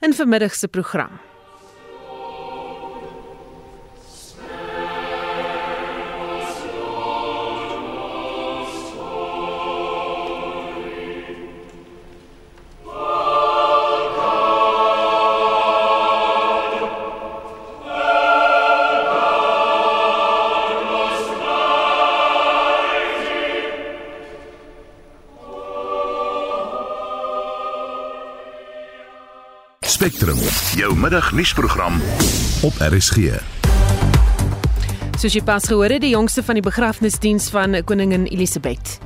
in vermiddag se program. Spectrum, jou middagnuusprogram op RSG. Soos jy pas gehoor het, die jongste van die begrafnisdiens van koningin Elisabeth.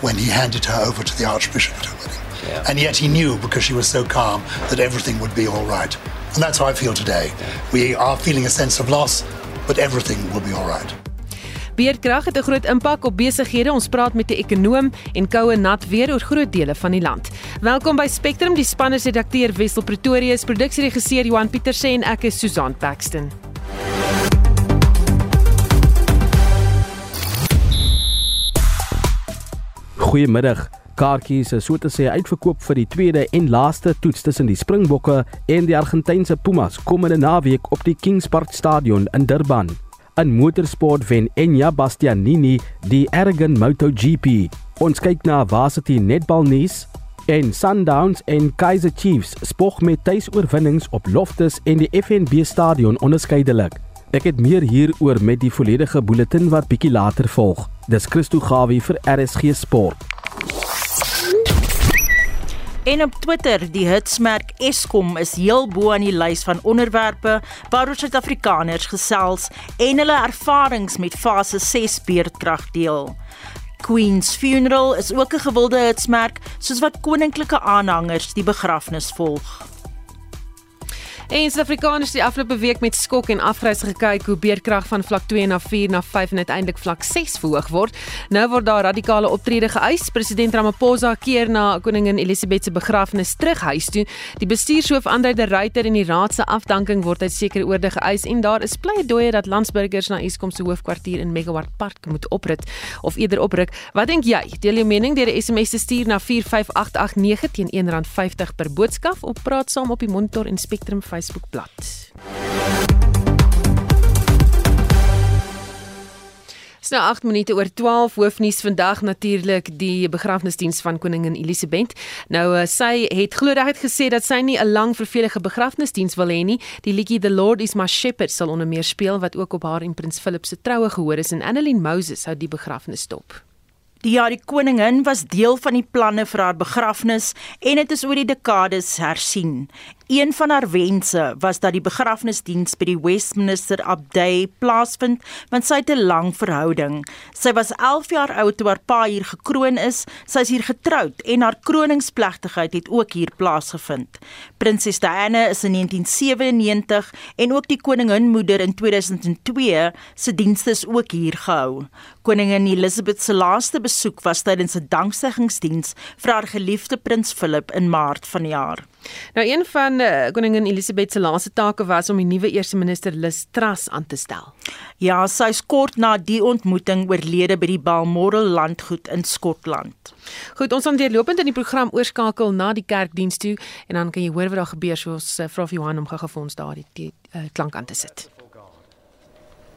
when he handed her over to the Archbishop at her wedding. And yet he knew because she was so calm that everything would be all right. And that's how I feel today. We are feeling a sense of loss, but everything will be all right. Beerdkrag het 'n groot impak op besighede. Ons praat met 'n ekonoom en koue nat weer oor groot dele van die land. Welkom by Spectrum. Die span is redakteur Wessel Pretorius, produksieregisseur Johan Pieterse en ek is Susan Paxton. Goeiemiddag. Kaartjies is so te sê uitverkoop vir die tweede en laaste toets tussen die Springbokke en die Argentynse Pumas komende naweek op die Kings Park Stadion in Durban. In motorsport wen Enya Bastianini die Aragon MotoGP. Ons kyk na Varsity Netball nuus en Sundowns en Kaizer Chiefs spog met tuisoorwinnings op Loftus en die FNB Stadion onderskeidelik. Ek het meer hieroor met die volledige bulletin wat bietjie later volg. Dis Christo Gawie vir RSG Sport. En op Twitter, die hitsmerk Eskom is heel bo aan die lys van onderwerpe waaroor Suid-Afrikaners gesels en hulle ervarings met fase 6 beerdkrag deel. Queen's Funeral is ook 'n gewilde hitsmerk soos wat koninklike aanhangers die begrafnis volg. En Suid-Afrikaners het die afgelope week met skok en afgrys gekyk hoe beerdkrag van vlak 2 na 4 na 5 en uiteindelik vlak 6 verhoog word. Nou word daar radikale optrede geëis. President Ramaphosa keer na koningin Elisabeth se begrafnis terug huis toe. Die bestuurshoof Andre de Ruyter en die raad se afdanking word uit sekere oorde geëis en daar is pleidooi dat landsburgers na Eskom se hoofkwartier in Megawatt Park moet oprit of eerder opruk. Wat dink jy? Deel jou mening deur 'n SMS te stuur na 45889 teen R1.50 per boodskap of praat saam op die Monitor en Spectrum Facebookblad. So 8 minute oor 12 hoofnuus vandag natuurlik die begrafnisdiens van koningin Elisabeth. Nou uh, sy het glo reg gesê dat sy nie 'n lang vervelige begrafnisdiens wil hê nie. Die liedjie The Lord is my shepherd sal onder meer speel wat ook op haar en prins Philip se troue gehoor is en Annelien Moses hou die begrafnis dop. Die jaar die koningin was deel van die planne vir haar begrafnis en dit is oor die dekades hersien. Een van haar wense was dat die begrafnisdiens by die Westminster Abbey plaasvind, want sy het 'n lang verhouding. Sy was 11 jaar oud toe haar pa hier gekroon is. Sy is hier getroud en haar kroningsplegtigheid het ook hier plaasgevind. Prinses Diana is in 1997 en ook die koninginmoeder in 2002 se dienste is ook hier gehou. Koningin Elizabeth se laaste besoek was tydens 'n danksegingsdiens vir haar geliefde prins Philip in Maart vanjaar. Nou een van uh, koningin Elisabeth se laaste take was om die nuwe eerste minister Liz Truss aan te stel. Ja, sy is kort na die ontmoeting oorlede by die Balmoral landgoed in Skotland. Goed, ons gaan deurlopend in die program oorskakel na die kerkdiens toe en dan kan jy hoor wat daar gebeur soos uh, vra vir Johan om gou-gou vir ons daardie uh, klank aan te sit.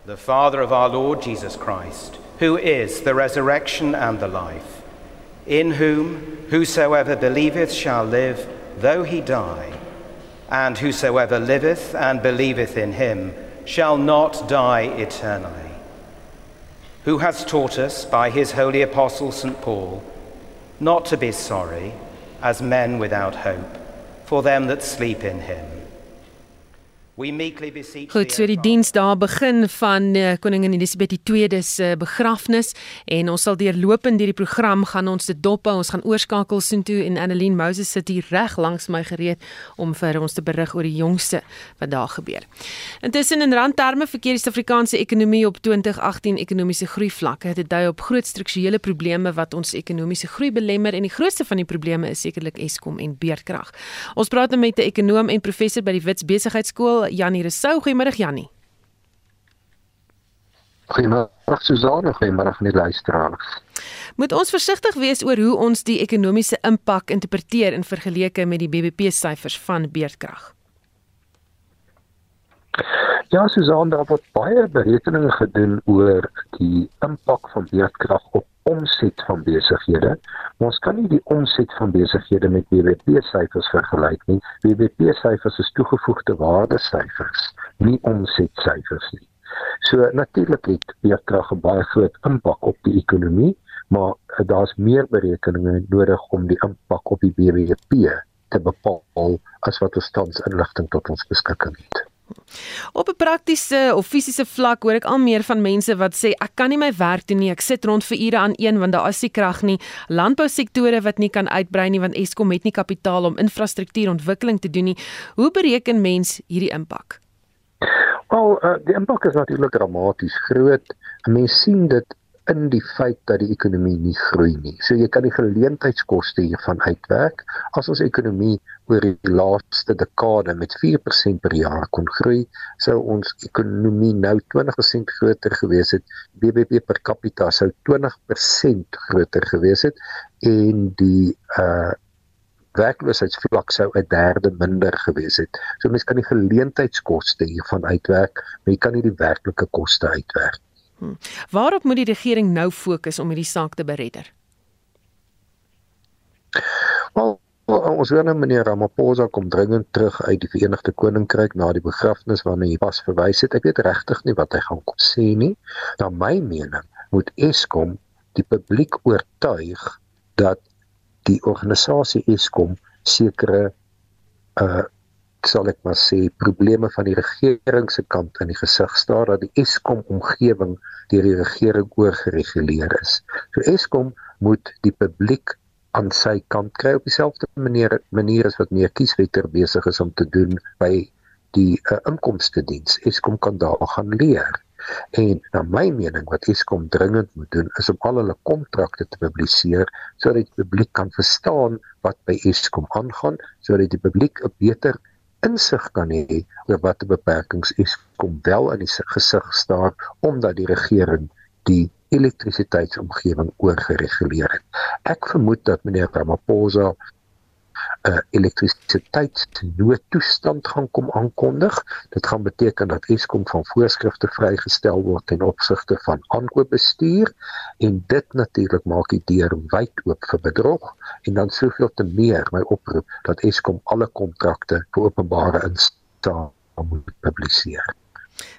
The Father of our Lord Jesus Christ, who is the resurrection and the life, in whom whosoever believeth shall live though he die, and whosoever liveth and believeth in him shall not die eternally. Who has taught us by his holy apostle St. Paul not to be sorry as men without hope for them that sleep in him. We meekly beseech Goed, so die diens daar begin van uh, koningin Elisabeth II se begrafnis en ons sal deurlopend deur die program gaan ons dit dop hou. Ons gaan oorskakel soontoe en Annelien Moses sit hier reg langs my gereed om vir ons te berig oor die jongste wat daar gebeur. Intussen in randterme verkeer die Suid-Afrikaanse ekonomie op 2018 ekonomiese groei vlakke. Dit dui op groot strukturele probleme wat ons ekonomiese groei belemmer en die grootste van die probleme is sekerlik Eskom en beerdkrag. Ons praat nou met 'n ekonoom en professor by die Wits Besigheidsskool Jannie Rousseau. Goeiemôre Jannie. Goeiemôre Susanne, goeiemôre aan die luisteraars. Moet ons versigtig wees oor hoe ons die ekonomiese impak interpreteer in vergelyking met die BBP syfers van beerdkrag? Ja, Susanne, daar word baie berekeninge gedoen oor die impak van beerdkrag op omset van besighede. Ons kan nie die omset van besighede met BBP syfers vergelyk nie. BBP syfers is toegevoegde waarde syfers, nie omset syfers nie. So natuurlik het beerdkrag 'n baie groot impak op die ekonomie, maar daar's meer berekeninge nodig om die impak op die BBP te bepaal as wat ons tans inligting tot ons beskikking het. Op 'n praktiese of fisiese vlak hoor ek al meer van mense wat sê ek kan nie my werk doen nie. Ek sit rond vir ure aan een want daar is nie krag nie. Landbousektore wat nie kan uitbrei nie want Eskom het nie kapitaal om infrastruktuurontwikkeling te doen nie. Hoe bereken mens hierdie impak? Wel, uh, die impak is natuurlik dramaties groot. Mense sien dit in die feit dat die ekonomie nie groei nie. So jy kan die geleentheidskoste hiervan uitwerk. As ons ekonomie oor die laaste dekade met 4% per jaar kon groei, sou ons ekonomie nou 20% groter gewees het. BBP per capita sou 20% groter gewees het en die uh werkloosheidsvlak sou 'n derde minder gewees het. So mense kan die geleentheidskoste hiervan uitwerk, maar jy kan nie die werklike koste uitwerk. Hmm. Waarop moet die regering nou fokus om hierdie saak te beredder? Wel, ons hoor nou meneer Ramaphosa kom dringend terug uit die Verenigde Koninkryk na die begrafnis waarna hy pas verwys het. Ek weet regtig nie wat hy gaan kom sê nie. Na my mening moet Eskom die publiek oortuig dat die organisasie Eskom sekere uh sal ek maar sê probleme van die regering se kant in die gesig staar dat die Eskom omgewing deur die regering oorgereguleer is. So Eskom moet die publiek aan sy kant kry op dieselfde manier manier as wat meer kieswetter besig is om te doen by die uh, inkomste diens. Eskom kan daar gaan leer. En na my mening wat Eskom dringend moet doen is om al hulle kontrakte te publiseer sodat die publiek kan verstaan wat by Eskom aangaan, sodat die publiek 'n beter insig kan hê oor watter beperkings Eskom wel in die gesig staar omdat die regering die elektrisiteitsomgewing oorgereguleer het. Ek vermoed dat meneer Ramaphosa 'n uh, elektrisiteitsnoodtoestand gaan kom aankondig. Dit gaan beteken dat Eskom van voorskrifte vrygestel word ten opsigte van aankoopbestuur en dit natuurlik maak die deur wyd oop vir bedrog en dan soveel te meer my oproep dat Eskom alle kontrakte vir openbare instaan moet publiseer.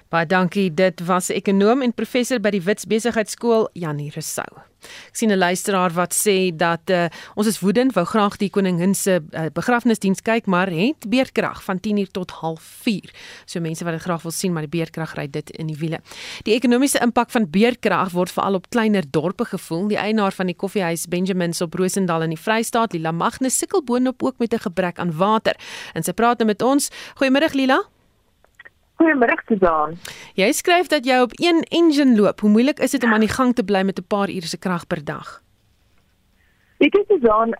Baie dankie. Dit was ekonom en professor by die Wits Besigheidsskool Janie Resou. Ek sien 'n luisteraar wat sê dat uh, ons is woedend, wou graag die koningin se uh, begrafnisdiens kyk, maar het beerkrag van 10:00 tot 04:30. So mense wat dit graag wil sien, maar die beerkrag ry dit in die wiele. Die ekonomiese impak van beerkrag word veral op kleiner dorpe gevoel. Die eienaar van die koffiehuis Benjamins op Rosendal in die Vrystaat, Lila Magnus, sukkel boonop ook met 'n gebrek aan water. En sy praat nou met ons. Goeiemôre Lila. Goeiemôre Susan. Jy skryf dat jy op een engine loop. Hoe moeilik is dit om aan die gang te bly met 'n paar ure se krag per dag? Dit is Susan,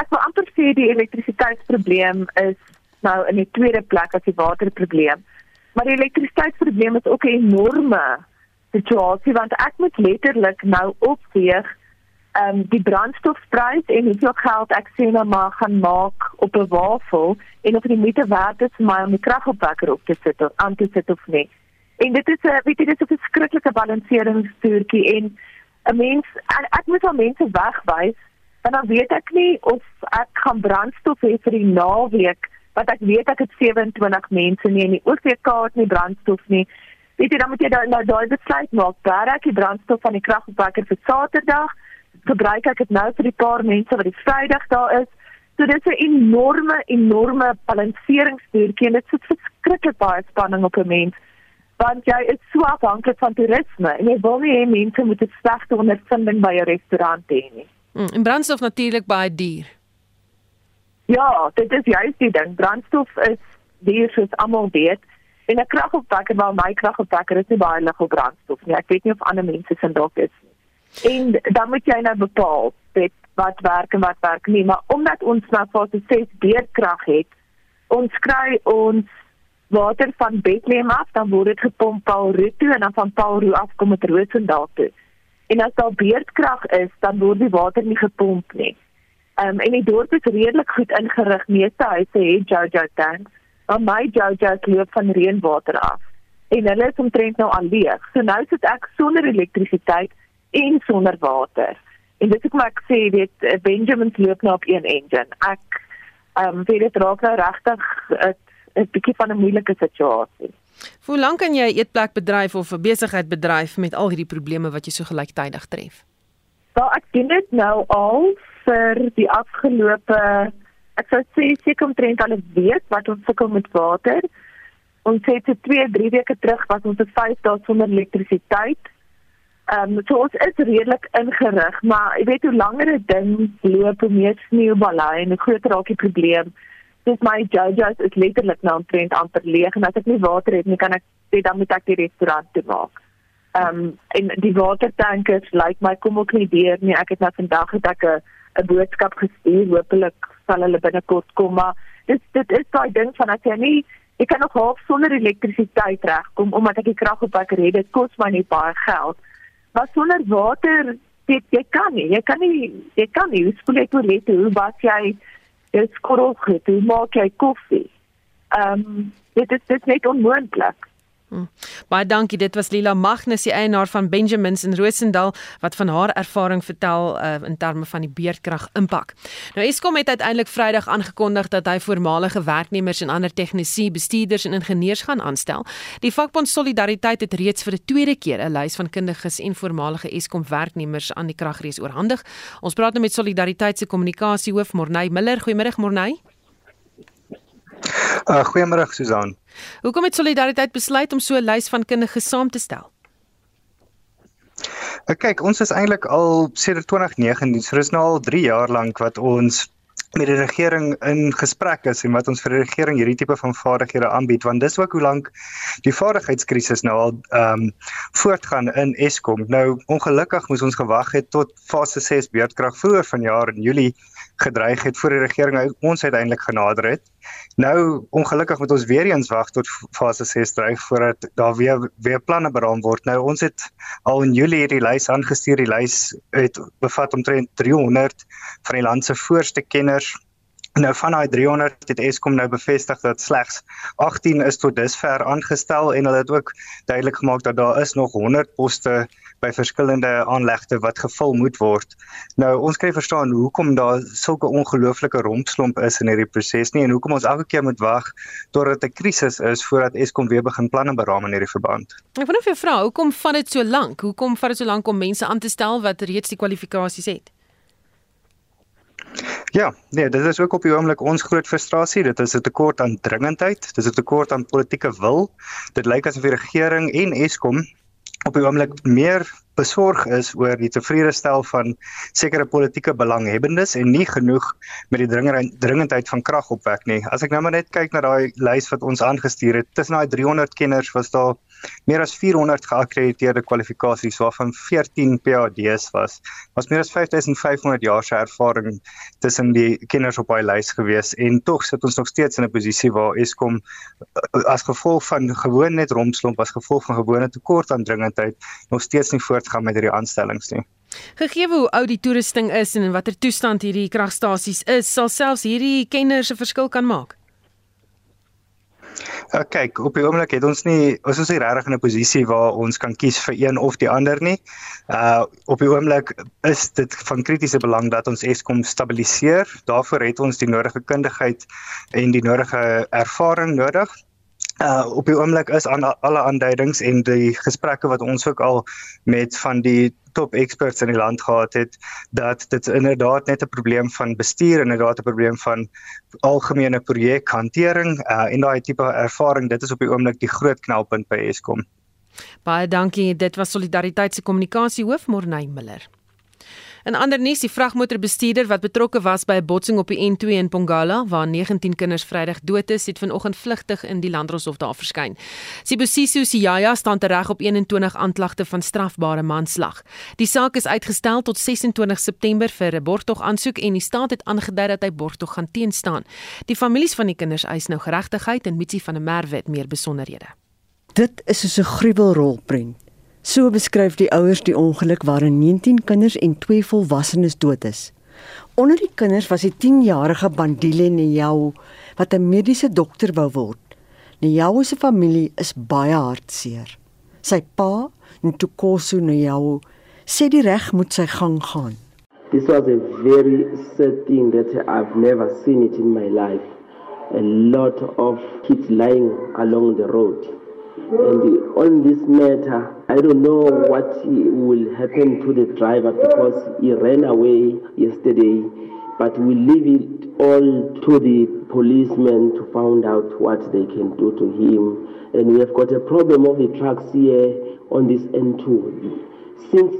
ek wil amper sê die elektrisiteitsprobleem is nou in die tweede plek as die waterprobleem. Maar die elektrisiteitsprobleem is ook 'n enorme situasie want ek moet letterlik nou opweeg um, die brandstofprys en hoeveel geld ek sê nou maar gaan maak op 'n wafel en of dit moeite werd is vir my om die kragopwekker op te sit of aan te sit of nie. En dit is 'n weet jy dit is 'n verskriklike balanseringstoertjie en 'n mens ek, ek moet al mense wegwys en dan weet ek nie of ek gaan brandstof hê vir die naweek wat ek weet ek het 27 mense nie en die OVK het nie brandstof nie. Weet jy dan moet jy nou daai besluit maak. Daar ek die brandstof van die kragopwekker vir Saterdag gebruik ek dit nou vir die paar mense wat die Vrydag daar is. So dit is 'n enorme enorme balanseringsstuurtjie en dit sit verskriklik baie spanning op 'n mens want jy is so afhanklik van toerisme en jy wil nie hê mense moet 'n slegte ondervinding by jou restaurant hê nie. Mm, en brandstof natuurlik baie duur. Ja, dit is juist die ding. Brandstof is duur soos almal weet. En 'n kragopwekker, maar my kragopwekker is nie baie lig op brandstof nie. Ek weet nie of ander mense se dalk is nie. En dan moet jy nou bepaal weet wat werk en wat werk nie, maar omdat ons nou fase 6 beerdkrag het, ons kry ons water van Bethlehem af, dan word dit gepomp Paul toe en dan van Paul Roux af kom dit Roosendaal toe. En as daar beerdkrag is, dan word die water nie gepomp nie. Ehm um, en die dorp is redelik goed ingerig. Meeste huise het JoJo tanks. Maar my JoJo loop van reënwater af. En hulle is omtrent nou al leeg. So nou sit ek sonder elektrisiteit en sonder water. En dit is hoe ek sê eh, Benjamin loop nou op een engine. Ek ehm um, weet dit raak nou regtig 'n bietjie van 'n moeilike situasie. Hoe lank kan jy 'n eetplek bedryf of 'n besigheid bedryf met al hierdie probleme wat jy so gelyktydig tref? Wel, ek doen dit nou al vir die afgelope ek sou sê seker omtrent al 'n week wat ons sukkel met water. Ons het se 2, 3 weke terug was ons vir 5 dae sonder elektrisiteit. Ehm um, so ons is redelik ingerig, maar jy weet hoe langer 'n ding loop, hoe meer sneeubalai en hoe groter raak die probleem. Dis my JoJo's is letterlik nou omtrent amper leeg en as ek nie water het nie, kan ek sê dan moet ek die restaurant toe maak. Ehm um, en die watertankers lyk like my kom ook nie deur nie. Ek het nou vandag het ek 'n 'n boodskap gestuur. Hoopelik sal hulle binnekort kom, maar dit dit is daai ding van as jy nie ek kan nog half sonder elektrisiteit regkom omdat ek die krag op ek red. Dit kos my nie baie geld maar sonder water jy, jy kan nie jy kan nie jy kan nie. Spoel jy toilet hoe was jy dit skorrel goed hoe maak jy koffie? Ehm um, dit is dit net onmoontlik Hm. Baie dankie. Dit was Lila Magnus, die eienaar van Benjamins in Rosendal wat van haar ervaring vertel uh, in terme van die beerdkrag impak. Nou Eskom het uiteindelik Vrydag aangekondig dat hy voormalige werknemers en ander tegnisië, bestuurders en ingenieurs gaan aanstel. Die vakbond Solidariteit het reeds vir 'n tweede keer 'n lys van kundiges en voormalige Eskom werknemers aan die kragrees oorhandig. Ons praat nou met Solidariteit se kommunikasiehoof Morney Miller. Goeiemôre Morney. Uh, Goeiemôre Susan. Hoekom het Solidariteit besluit om so 'n lys van kundiges saam te stel? Uh, kyk, ons is eintlik al sedert 2019, so dis nou al 3 jaar lank wat ons met die regering in gesprek is en wat ons vir die regering hierdie tipe van vaardighede aanbied want dis ook hoe lank die vaardigheidskrisis nou al ehm um, voortgaan in Eskom. Nou ongelukkig moes ons gewag het tot fase 6 beurtkrag vroeër vanjaar in Julie gedreig het voor die regering ons uiteindelik genader het. Nou ongelukkig moet ons weer eens wag tot fase 6 dreig voordat daar weer weer planne beraam word. Nou ons het al in Julie hierdie lys aangestuur. Die lys het bevat omtrent 300 van die land se voorste kenners Nou van daai 300 het Eskom nou bevestig dat slegs 18 is tot dusver aangestel en hulle het ook duidelik gemaak dat daar is nog 100 poste by verskillende aanlegte wat gevul moet word. Nou ons kan verstaan hoekom daar sulke ongelooflike rompslomp is in hierdie proses nie en hoekom ons elke keer moet wag totdat 'n krisis is voordat Eskom weer begin planne beraam in hierdie verband. Ek wonder of jy vra, hoekom vat dit so lank? Hoekom vat dit so lank om mense aan te stel wat reeds die kwalifikasies het? Ja, nee, dit is ook op die oomblik ons groot frustrasie. Dit is 'n tekort aan dringendheid, dit is 'n tekort aan politieke wil. Dit lyk asof die regering en Eskom op die oomblik meer besorg is oor die tevrede stel van sekere politieke belanghebbendes en nie genoeg met die dringendheid van krag opwek nie. As ek nou maar net kyk na daai lys wat ons aangestuur het, tussen daai 300 kenners was daar meer as 400 geakkrediteerde kwalifikasies waarvan 14 PhD's was. Was meer as 5500 jaar se ervaring tussen die kenners op daai lys gewees en tog sit ons nog steeds in 'n posisie waar Eskom eh, as gevolg van gewoon net rompslomp as gevolg van gewone tekort aan dringendheid nog steeds nie voort gaan met hierdie aanstellings nie. Gegee hoe oud die toerusting is en in watter toestand hierdie kragstasies is, sal selfs hierdie kenners 'n verskil kan maak. Uh, kyk, op die oomblik het ons nie ons is nie regtig in 'n posisie waar ons kan kies vir een of die ander nie. Uh op die oomblik is dit van kritiese belang dat ons Eskom stabiliseer. Daarvoor het ons die nodige kundigheid en die nodige ervaring nodig uh op die oomblik is aan alle aanduidings en die gesprekke wat ons ook al met van die top experts in die land gehad het dat dit inderdaad net 'n probleem van bestuur en inderdaad 'n probleem van algemene projekhantering uh en daai tipe ervaring dit is op die oomblik die groot knelpunt by Eskom. Baie dankie dit was solidariteit se kommunikasiehoof Morney Miller. In ander nuus, die vragmotorbestuurder wat betrokke was by 'n botsing op die N2 in Pongala waar 19 kinders Vrydag dood is, het vanoggend vlugtig in die landdroshof daar verskyn. Sibusiso Siyaya staan tereg op 21 aanklagte van strafbare manslag. Die saak is uitgestel tot 26 September vir 'n borgtog aansoek en die staat het aangedui dat hy borgtog gaan teenstaan. Die families van die kinders eis nou geregtigheid en Mitsi van der Merwe het meer besonderhede. Dit is soos 'n gruwelrolprent. So beskryf die ouers die ongeluk waarin 19 kinders en 2 volwassenes dood is. Onder die kinders was die 10-jarige Bandile Nyau wat 'n mediese dokter wou word. Nyau se familie is baie hartseer. Sy pa, Ntukosu Nyau, sê die reg moet sy gang gaan. This was a very sad thing that I've never seen it in my life. A lot of kids lying along the road. And on this matter, I don't know what will happen to the driver because he ran away yesterday. But we leave it all to the policemen to find out what they can do to him. And we have got a problem of the trucks here on this N2. Since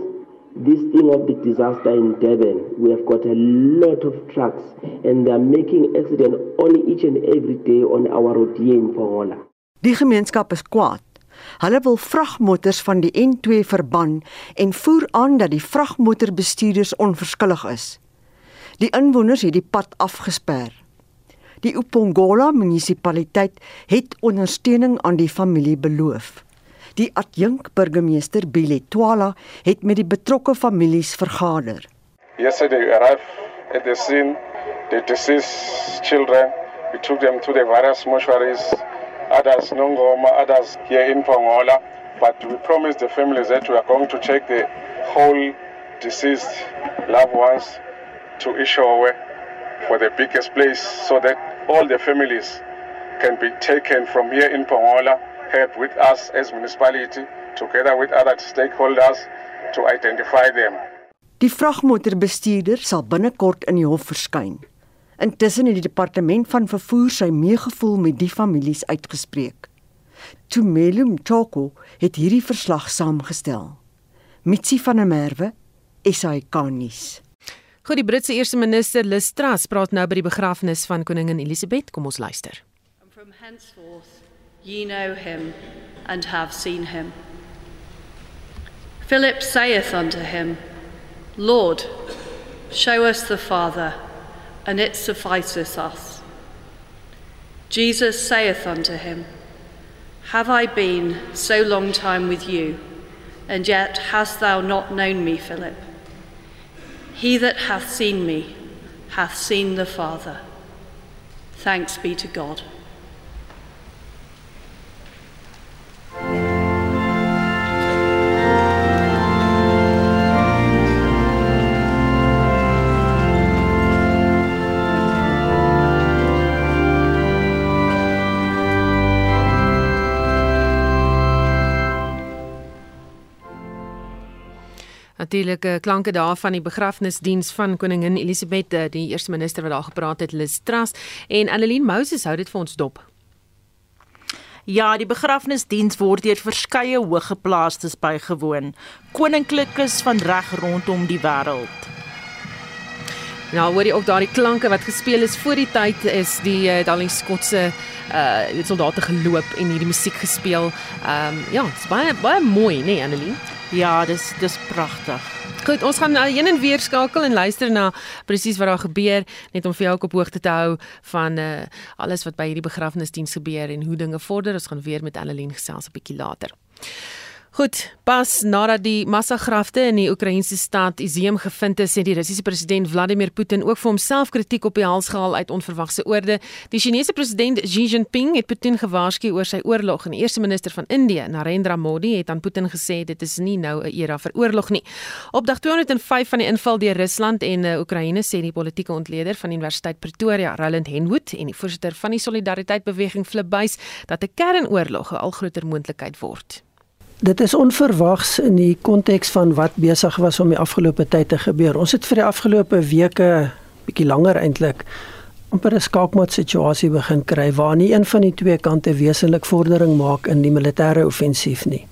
this thing of the disaster in Durban, we have got a lot of trucks and they are making accidents only each and every day on our road here in Pongola. Die gemeenskap is kwaad. Hulle wil vragmotors van die N2 verban en voer aan dat die vragmotorbestuurders onverskillig is. Die inwoners het die pad afgesper. Die Upongola munisipaliteit het ondersteuning aan die familie beloof. Die adjunk burgemeester Bile Twala het met die betrokke families vergader. Yesterday we arrived at the scene, the deceased children. We took them to the various mortuaries, others Nongoma, others here in Pongola. But we promised the families that we are going to check the whole deceased loved ones to Ishowe for the biggest place so that all the families can be taken from here in Pongola help with us as municipality together with other stakeholders to identify them. Die vragmotorbestuurder sal binnekort in die hof verskyn. Intussen het die departement van vervoer sy meegevoel met die families uitgespreek. Tumelum Toko het hierdie verslag saamgestel. Mitsi van der Merwe, SAK nuus. Goed, die Britse eerste minister Liz Truss praat nou by die begrafnis van koningin Elisabeth. Kom ons luister. From henceforth Ye know him and have seen him. Philip saith unto him, Lord, show us the Father, and it sufficeth us. Jesus saith unto him, Have I been so long time with you, and yet hast thou not known me, Philip? He that hath seen me hath seen the Father. Thanks be to God. Natuurlike eh, klanke daarvan die begrafnisdiens van koningin Elisabeth, eh, die eerste minister wat daar gepraat het, Liz Truss en Annelien Moses hou dit vir ons dop. Ja, die begrafnisdiens word deur verskeie hoëgeplaastes bygewoon. Koninklikes van reg rondom die wêreld. Nou hoor jy ook daardie klanke wat gespeel is voor die tyd is die uh, dan die Skotse uh soldate geloop en hierdie musiek gespeel. Ehm um, ja, dit's baie baie mooi, nê, nee, Annelien? Ja, dis dis pragtig. Goed, ons gaan nou heen en weer skakel en luister na presies wat daar gebeur, net om vir jou op hoogte te hou van uh alles wat by hierdie begrafnisdiens gebeur en hoe dinge vorder. Ons gaan weer met Annelien gesels 'n bietjie later. Goed, pas nadat die massagrafte in die Oekraïense stad Izium gevind is, het die Russiese president Vladimir Putin ook vir homself kritiek op die hals gehaal uit onverwagse oorde. Die Chinese president Xi Jinping het Putin gewaarsku oor sy oorlog en die eerste minister van Indië, Narendra Modi, het aan Putin gesê dit is nie nou 'n era vir oorlog nie. Op dag 205 van die inval deur Rusland en uh, Oekraïne sê die politieke ontleder van Universiteit Pretoria, Roland Henwood, en die voorsitter van die Solidariteit Beweging Flip Buys, dat 'n kernoorlog 'n al groter moontlikheid word. Dit is onverwags in die konteks van wat besig was om die afgelope tyd te gebeur. Ons het vir die afgelope weke bietjie langer eintlik amper 'n skaakmat situasie begin kry waar nie een van die twee kante wesenlik vordering maak in die militêre offensief nie.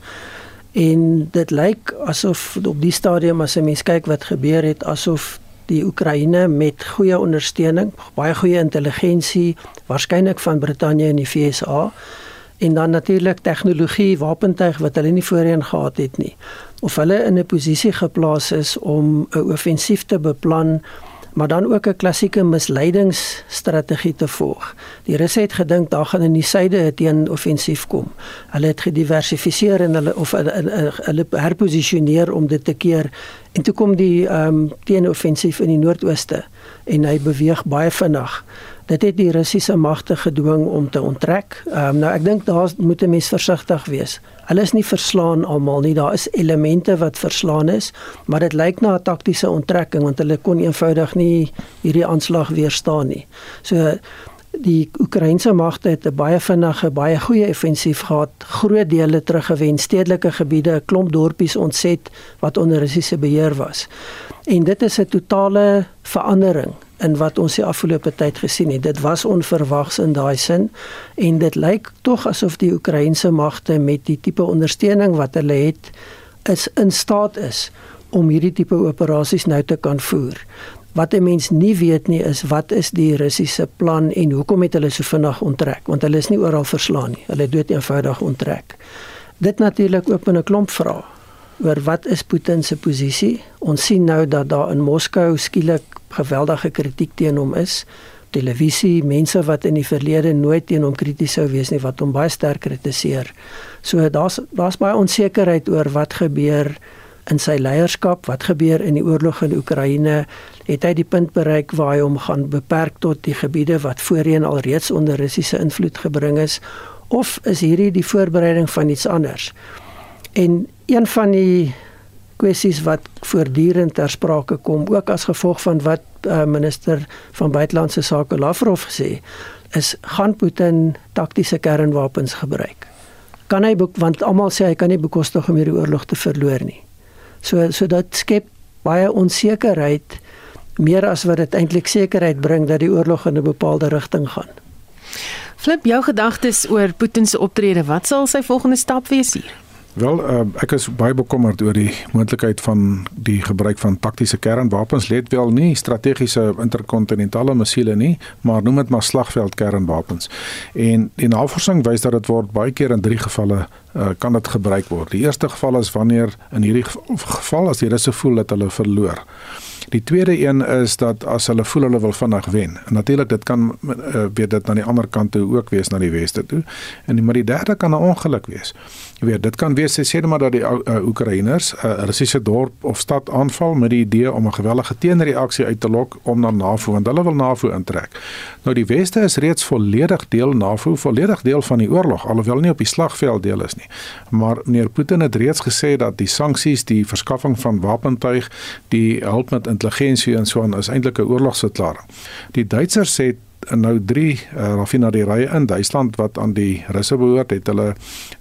En dit lyk asof op die stadium as 'n mens kyk wat gebeur het asof die Oekraïne met goeie ondersteuning, baie goeie intelligensie, waarskynlik van Brittanje en die VSA en dan natuurlik tegnologie, wapentuig wat hulle nie voorheen gehad het nie. Of hulle in 'n posisie geplaas is om 'n offensief te beplan maar dan ook 'n klassieke misleidingsstrategie te volg. Die Russe het gedink daar gaan in die suide 'n teenoffensief kom. Hulle het gediversifiseer en hulle of hulle herposisioneer om dit te keer en toe kom die ehm um, teenoffensief in die noordooste en hy beweeg baie vinnig. Dit het die Russiese magte gedwing om te onttrek. Um, nou ek dink daar moet 'n mens versigtig wees. Hulle is nie verslaan almal nie. Daar is elemente wat verslaan is, maar dit lyk na 'n taktiese onttrekking want hulle kon eenvoudig nie hierdie aanslag weerstaan nie. So die Oekraïense magte het 'n baie vinnige, baie goeie offensief gehad, groot dele teruggewen, stedelike gebiede, 'n klomp dorpies ontset wat onder Russiese beheer was. En dit is 'n totale verandering in wat ons die afgelope tyd gesien het. Dit was onverwags in daai sin en dit lyk tog asof die Oekraïense magte met die tipe ondersteuning wat hulle het is in staat is om hierdie tipe operasies nou te kan voer. Wat 'n mens nie weet nie is wat is die Russiese plan en hoekom het hulle so vinnig onttrek? Want hulle is nie oral verslaan nie. Hulle het dood eenvoudig onttrek. Dit natuurlik open 'n klomp vrae oor wat is Putin se posisie? Ons sien nou dat daar in Moskou skielik geweldige kritiek teen hom is. Televisie, mense wat in die verlede nooit teen hom krities sou wees nie wat hom baie sterk kritiseer. So daar's daar's baie onsekerheid oor wat gebeur in sy leierskap, wat gebeur in die oorlog in Oekraïne, het hy die punt bereik waar hy hom gaan beperk tot die gebiede wat voorheen al reeds onder Russiese invloed gebring is of is hierdie die voorbereiding van iets anders? En een van die kwessies wat voortdurend ter sprake kom ook as gevolg van wat uh, minister van buitelandse sake Lavrov gesê is gaan Putin taktiese kernwapens gebruik. Kan hy want almal sê hy kan nie bekostig om hierdie oorlog te verloor nie. So so dit skep baie onsekerheid meer as wat dit eintlik sekerheid bring dat die oorlog in 'n bepaalde rigting gaan. Flip jou gedagtes oor Putin se optrede, wat sal sy volgende stap wees hier? Wel, uh, ek is baie bekommerd oor die moontlikheid van die gebruik van taktiese kernwapens. Let wel nie strategiese interkontinentale missiele nie, maar noem dit maar slagveld kernwapens. En die navorsing wys dat dit word baie keer in drie gevalle uh, kan dit gebruik word. Die eerste geval is wanneer in hierdie geval as die Russe voel dat hulle verloor. Die tweede een is dat as hulle voel hulle wil vinnig wen. En natuurlik dit kan uh, weet dit aan die ander kant toe ook wees na die weste toe. En die, maar die derde kan 'n ongeluk wees. Jy weet, dit kan wees sê net maar dat die uh, Oekraïners 'n uh, Russiese dorp of stad aanval met die idee om 'n gewellige teenreaksie uit te lok om dan NAVO want hulle wil NAVO intrek. Nou die weste is reeds volledig deel NAVO, volledig deel van die oorlog alhoewel nie op die slagveld deel is nie. Maar meneer Putin het reeds gesê dat die sanksies, die verskaffing van wapentuig, die hulp met intelligensie en so aan is eintlik 'n oorlogsverklaring. Die Duitsers sê en nou 3 uh, raffinaderye in Duitsland wat aan die Russe behoort het hulle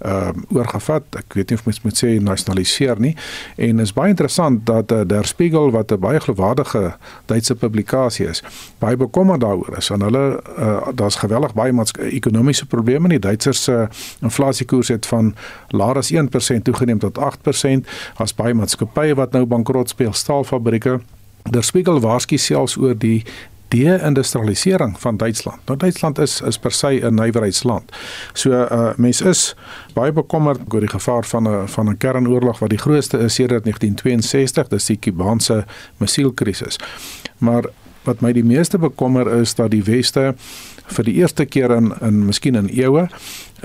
uh, oorgevat. Ek weet nie of mens moet sê nasionaliseer nie. En is baie interessant dat uh, Der Spiegel wat 'n baie geloofwaardige Duitse publikasie is, baie bekommerd daaroor is. En hulle uh, daar's geweldig baie ekonomiese probleme. Die Duitsers se uh, inflasiekoers het van laer as 1% toegeneem tot 8%. Daar's baie maatskappye wat nou bankrot speel, staalfabrieke Der Spiegel waarsku selfs oor die de-industrialisering van Duitsland. Nou Duitsland is is per se 'n nywerheidsland. So uh mense is baie bekommerd oor die gevaar van 'n van 'n kernoorlog wat die grootste is sedert 1962, dis die Kubaanse missielkrisis. Maar wat my die meeste bekommer is dat die weste vir die eerste keer in in miskien in eeue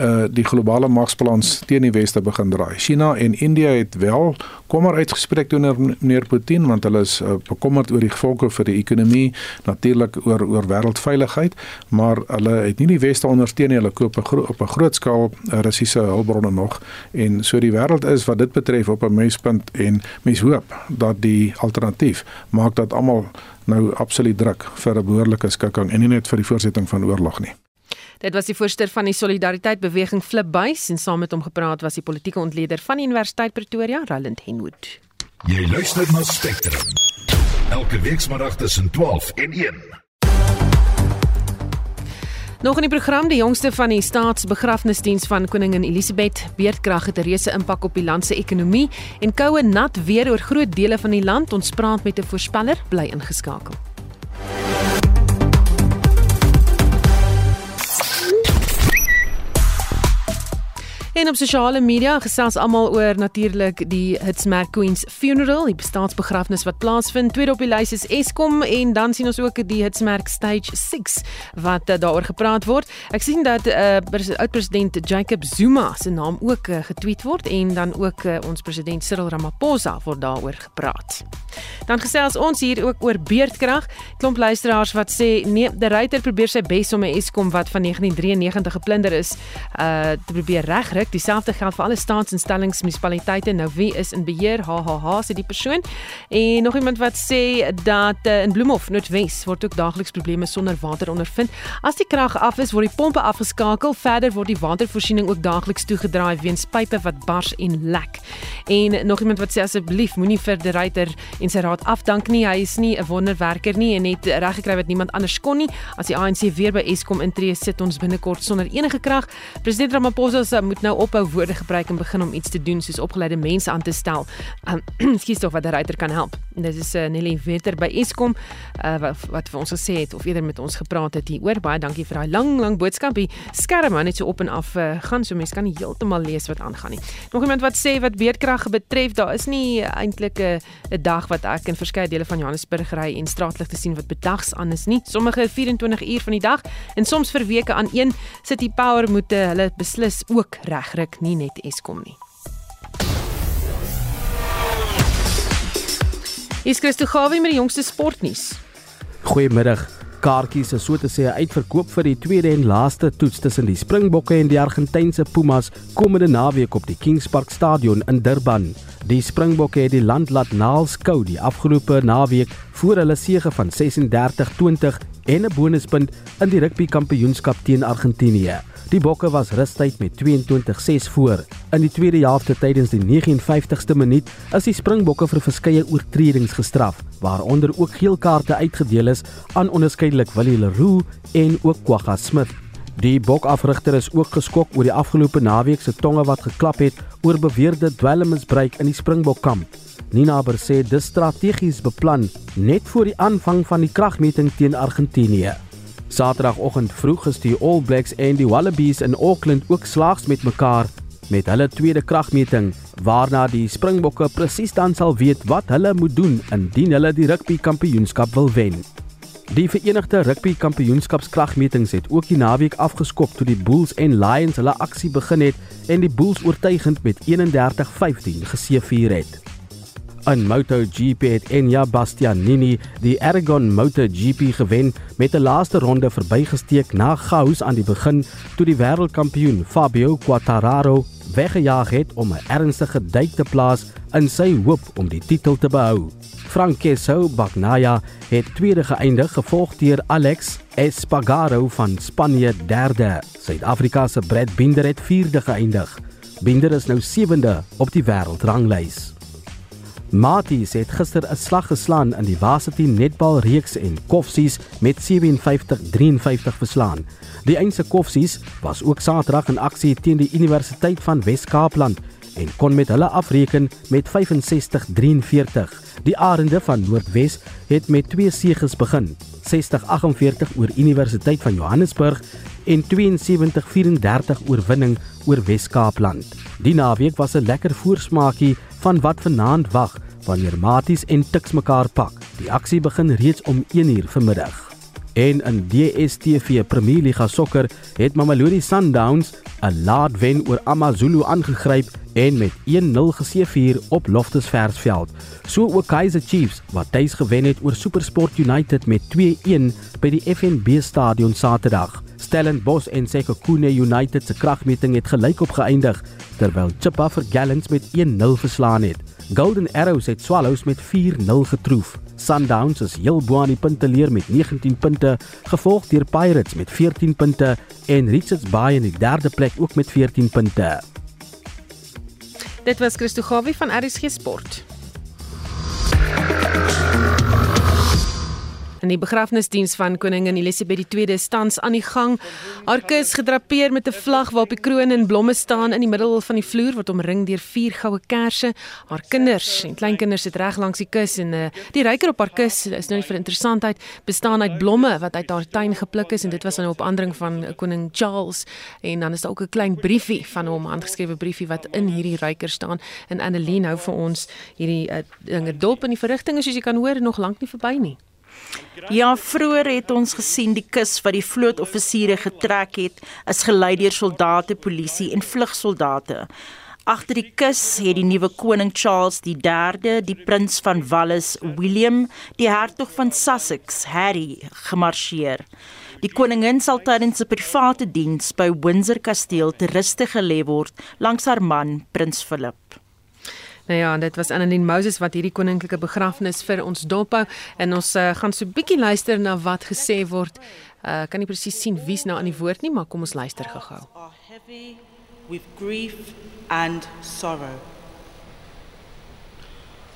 uh die globale magsbalans teen die weste begin draai. China en India het wel kommer uitgespreek teenoor meneer Putin want hulle is uh, bekommerd oor die gevolge vir die ekonomie, natuurlik oor oor wêreldveiligheid, maar hulle het nie die weste ondersteun nie. Hulle koop op 'n groot skaal uh, Russiese hulpbronne nog en so die wêreld is wat dit betref op 'n mespunt en mens hoop dat die alternatief maak dat almal nou absoluut druk vir 'n behoorlike skikking en nie net vir die voortsetting van oorlog nie. Dit was die voorsteur van die Solidariteit Beweging Flip Buys en saam met hom gepraat was die politieke ontleder van die Universiteit Pretoria, Roland Henwood. Jy luister na Spectrum. Elke week saterdag tussen 12 en 1. Nog in die program die jongste van die staatsbegrafnisdiens van koningin Elisabeth beerdkrag het 'n reuse impak op die land se ekonomie en koue nat weer oor groot dele van die land. Ons praat met 'n voorspeller, bly ingeskakel. En op sosiale media gesels almal oor natuurlik die Hitsmerk Queens funeral, die staatsbegrafnis wat plaasvind. Tweede op die lys is Eskom en dan sien ons ook die Hitsmerk Stage 6 wat uh, daaroor gepraat word. Ek sien dat uh, oud-president Jacob Zuma se naam ook uh, getweet word en dan ook uh, ons president Cyril Ramaphosa word daaroor gepraat. Dan gesels ons hier ook oor beerdkrag. Klomp luisteraars wat sê nee, die ryter probeer sy bes om 'n Eskom wat van 1993 geplunder is, uh te probeer regkry druk. Dieselfde geld vir alle staatsinstellings, munisipaliteite. Nou wie is in beheer? HHH sê die persoon. En nog iemand wat sê dat uh, in Bloemhof, Noordwes, word ook daagliks probleme sonder water ondervind. As die krag af is, word die pompe afgeskakel. Verder word die watervoorsiening ook daagliks toegedraai weens pype wat bars en lek. En nog iemand wat sê asseblief moenie vir die ryter en sy raad afdank nie. Hy is nie 'n wonderwerker nie en het reg gekry wat niemand anders kon nie. As die ANC weer by Eskom intree, sit ons binnekort sonder enige krag. President Ramaphosa moet nou nou ophou woorde gebruik en begin om iets te doen soos opgeleide mense aan te stel. Um, Skies tog wat 'n ryter kan help. Dit is uh, Nelly Vetter by Eskom uh, wat, wat vir ons gesê het of eerder met ons gepraat het hier oor. Baie dankie vir daai lang lang boodskap. Die skerm net so op en af uh, gaan so mense kan nie heeltemal lees wat aangaan nie. Nog iemand wat sê wat beerdkrag betref, daar is nie eintlik 'n 'n dag wat ek in verskeie dele van Johannesburg ry en straatligte sien wat bedags aan is nie. Sommige 24 uur van die dag en soms vir weke aan een City Power moet hulle beslis ook reg wegryk nie net Eskom nie. Is Christo Gawie met die jongste sportnuus. Goeiemiddag. Kaartjies is so te sê uitverkoop vir die tweede en laaste toets tussen die Springbokke en die Argentynse Pumas komende naweek op die Kings Park Stadion in Durban. Die Springbokke het die land laat naalskou die afgelope naweek voor hulle sege van 36-20 en 'n bonuspunt in die rugby kampioenskap teen Argentinië. Die Bokke was rustyd met 22-6 voor. In die tweede helfte tydens die 59ste minuut is die Springbokke vir verskeie oortredings gestraf, waaronder ook geel kaarte uitgedeel is aan onderskeidelik Willie Leroux en ook Kwagga Smith. Die bokafrigter is ook geskok oor die afgelope naweek se tonge wat geklap het oor beweerde dwelmmisbruik in die Springbokkamp. Nina Ber sê dis strategies beplan net voor die aanvang van die kragmeting teen Argentinië. Saterdagoggend vroeg is die All Blacks en die Wallabies in Auckland ook slaags met mekaar met hulle tweede kragmeting waarna die Springbokke presies dan sal weet wat hulle moet doen indien hulle die rugby kampioenskap wil wen. Die Verenigde Rugby Kampioenskapskragmetings het ook die naweek afgeskop toe die Bulls en Lions hulle aksie begin het en die Bulls oortuigend met 31-15 geseëvier het. In MotoGP het Enya Bastianini die Aragon MotoGP gewen met 'n laaste ronde verbygesteek na Gous aan die begin toe die wêreldkampioen Fabio Quartararo weggejaag het om 'n ernstige duik te plaas in sy hoop om die titel te behou. Francesco Bagnaia het tweede geëindig gevolg deur Alex Espargaro van Spanje derde. Suid-Afrika se Brad Binder het vierde geëindig. Binder is nou sewende op die wêreldranglys. Maties het gister 'n slag geslaan in die Varsity netbal reeks en Koffsies met 57-53 verslaan. Die Eindse Koffsies was ook Saterdag in aksie teen die Universiteit van Wes-Kaapland en kon met hulle afreken met 65-43. Die Arende van Noordwes het met twee seëges begin. 60-48 oor Universiteit van Johannesburg en 72-34 oorwinning oor Wes-Kaapland. Die naweek was 'n lekker voorsmaakie van wat vanaand wag wanneer Maties en Tuks mekaar pak. Die aksie begin reeds om 1uur vanmiddag. En in DStv Premier Liga sokker het Mamelodi Sundowns 'n laat wen oor AmaZulu aangegryp en met 1-0 geseëvier op Loftus Versveld. So ook Kaizer Chiefs wat tuis gewen het oor SuperSport United met 2-1 by die FNB Stadion Saterdag. Stellenbosch en Sekhukhune United se kragmeting het gelykop geëindig terwyl Chippa vir Gallants met 1-0 verslaan het. Golden Arrows het Swallows met 4-0 getroof. Sundowns is heel bo aan die punteleer met 19 punte, gevolg deur Pirates met 14 punte en Richards Bay in die derde plek ook met 14 punte. Dit was Christo Gawie van RSG Sport. In die begrafnisdiens van koningin Elisabeth II is tans aan die gang. Haar kus gedrapeer met 'n vlag waarop die kroon en blomme staan in die middel van die vloer wat omring deur vier goue kersse. Haar kinders en kleinkinders sit reg langs die kus en uh, die ryker op haar kus is nou nie vir interessantheid bestaan uit blomme wat uit haar tuin gepluk is en dit was dan op aandring van koning Charles en dan is daar ook 'n klein briefie van hom, handgeskrewe briefie wat in hierdie ryker staan en Annelien hou vir ons hierdie uh, dinge dop in die verrigtinge soos jy kan hoor nog lank nie verby nie. Ja, vroeër het ons gesien die kus wat die vlootoffisiere getrek het, is gelei deur soldate, polisie en vlugsoldate. Agter die kus het die nuwe koning Charles III, die prins van Wales William, die hertog van Sussex Harry gemarseer. Die koningin sal tydens 'n private diens by Windsor Kasteel te ruste gelê word langs haar man Prins Philip. Nou ja, dit was Annelien Moses wat hierdie koninklike begrafnis vir ons dophou en ons uh, gaan so 'n bietjie luister na wat gesê word. Uh kan nie presies sien wie's nou aan die woord nie, maar kom ons luister gou-gou. With grief and sorrow.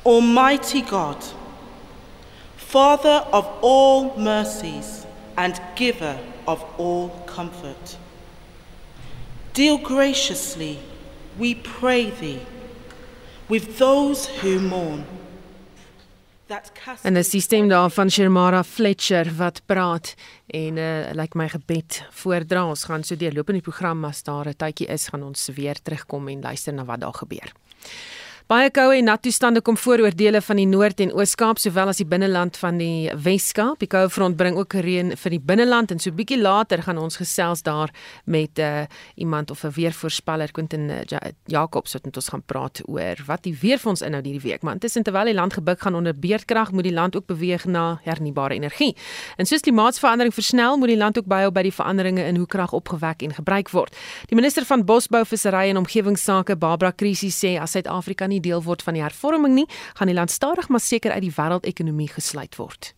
Almighty God, Father of all mercies and giver of all comfort, deal graciously, we pray thee with those who mourn. En 'n sisteem daar van Shermara Fletcher wat praat en uh lyk like my gebed voordra. Ons gaan so deurloop in die program as daar 'n tydjie is, gaan ons weer terugkom en luister na wat daar gebeur. Baie koue en nat toestande kom voor oor dele van die Noord- en Oos-Kaap sowel as die binneland van die Wes-Kaap. Die koue front bring ook reën vir die binneland en so bietjie later gaan ons gesels daar met uh, iemand of 'n weervoorspeller Quentin uh, Jacobs wat met ons gaan praat oor wat die weer vir ons inhou hierdie week. Maar intussen terwyl die land gebuk gaan onder beerdkrag, moet die land ook beweeg na hernubare energie. En soos klimaatsverandering versnel, moet die land ook byhou by die veranderinge in hoe krag opgewek en gebruik word. Die minister van Bosbou, Visserry en Omgewingsake, Barbara Krisi sê as Suid-Afrika nie deel word van die hervorming nie, gaan die land stadig maar seker uit die wêreldekonomie gesluit word.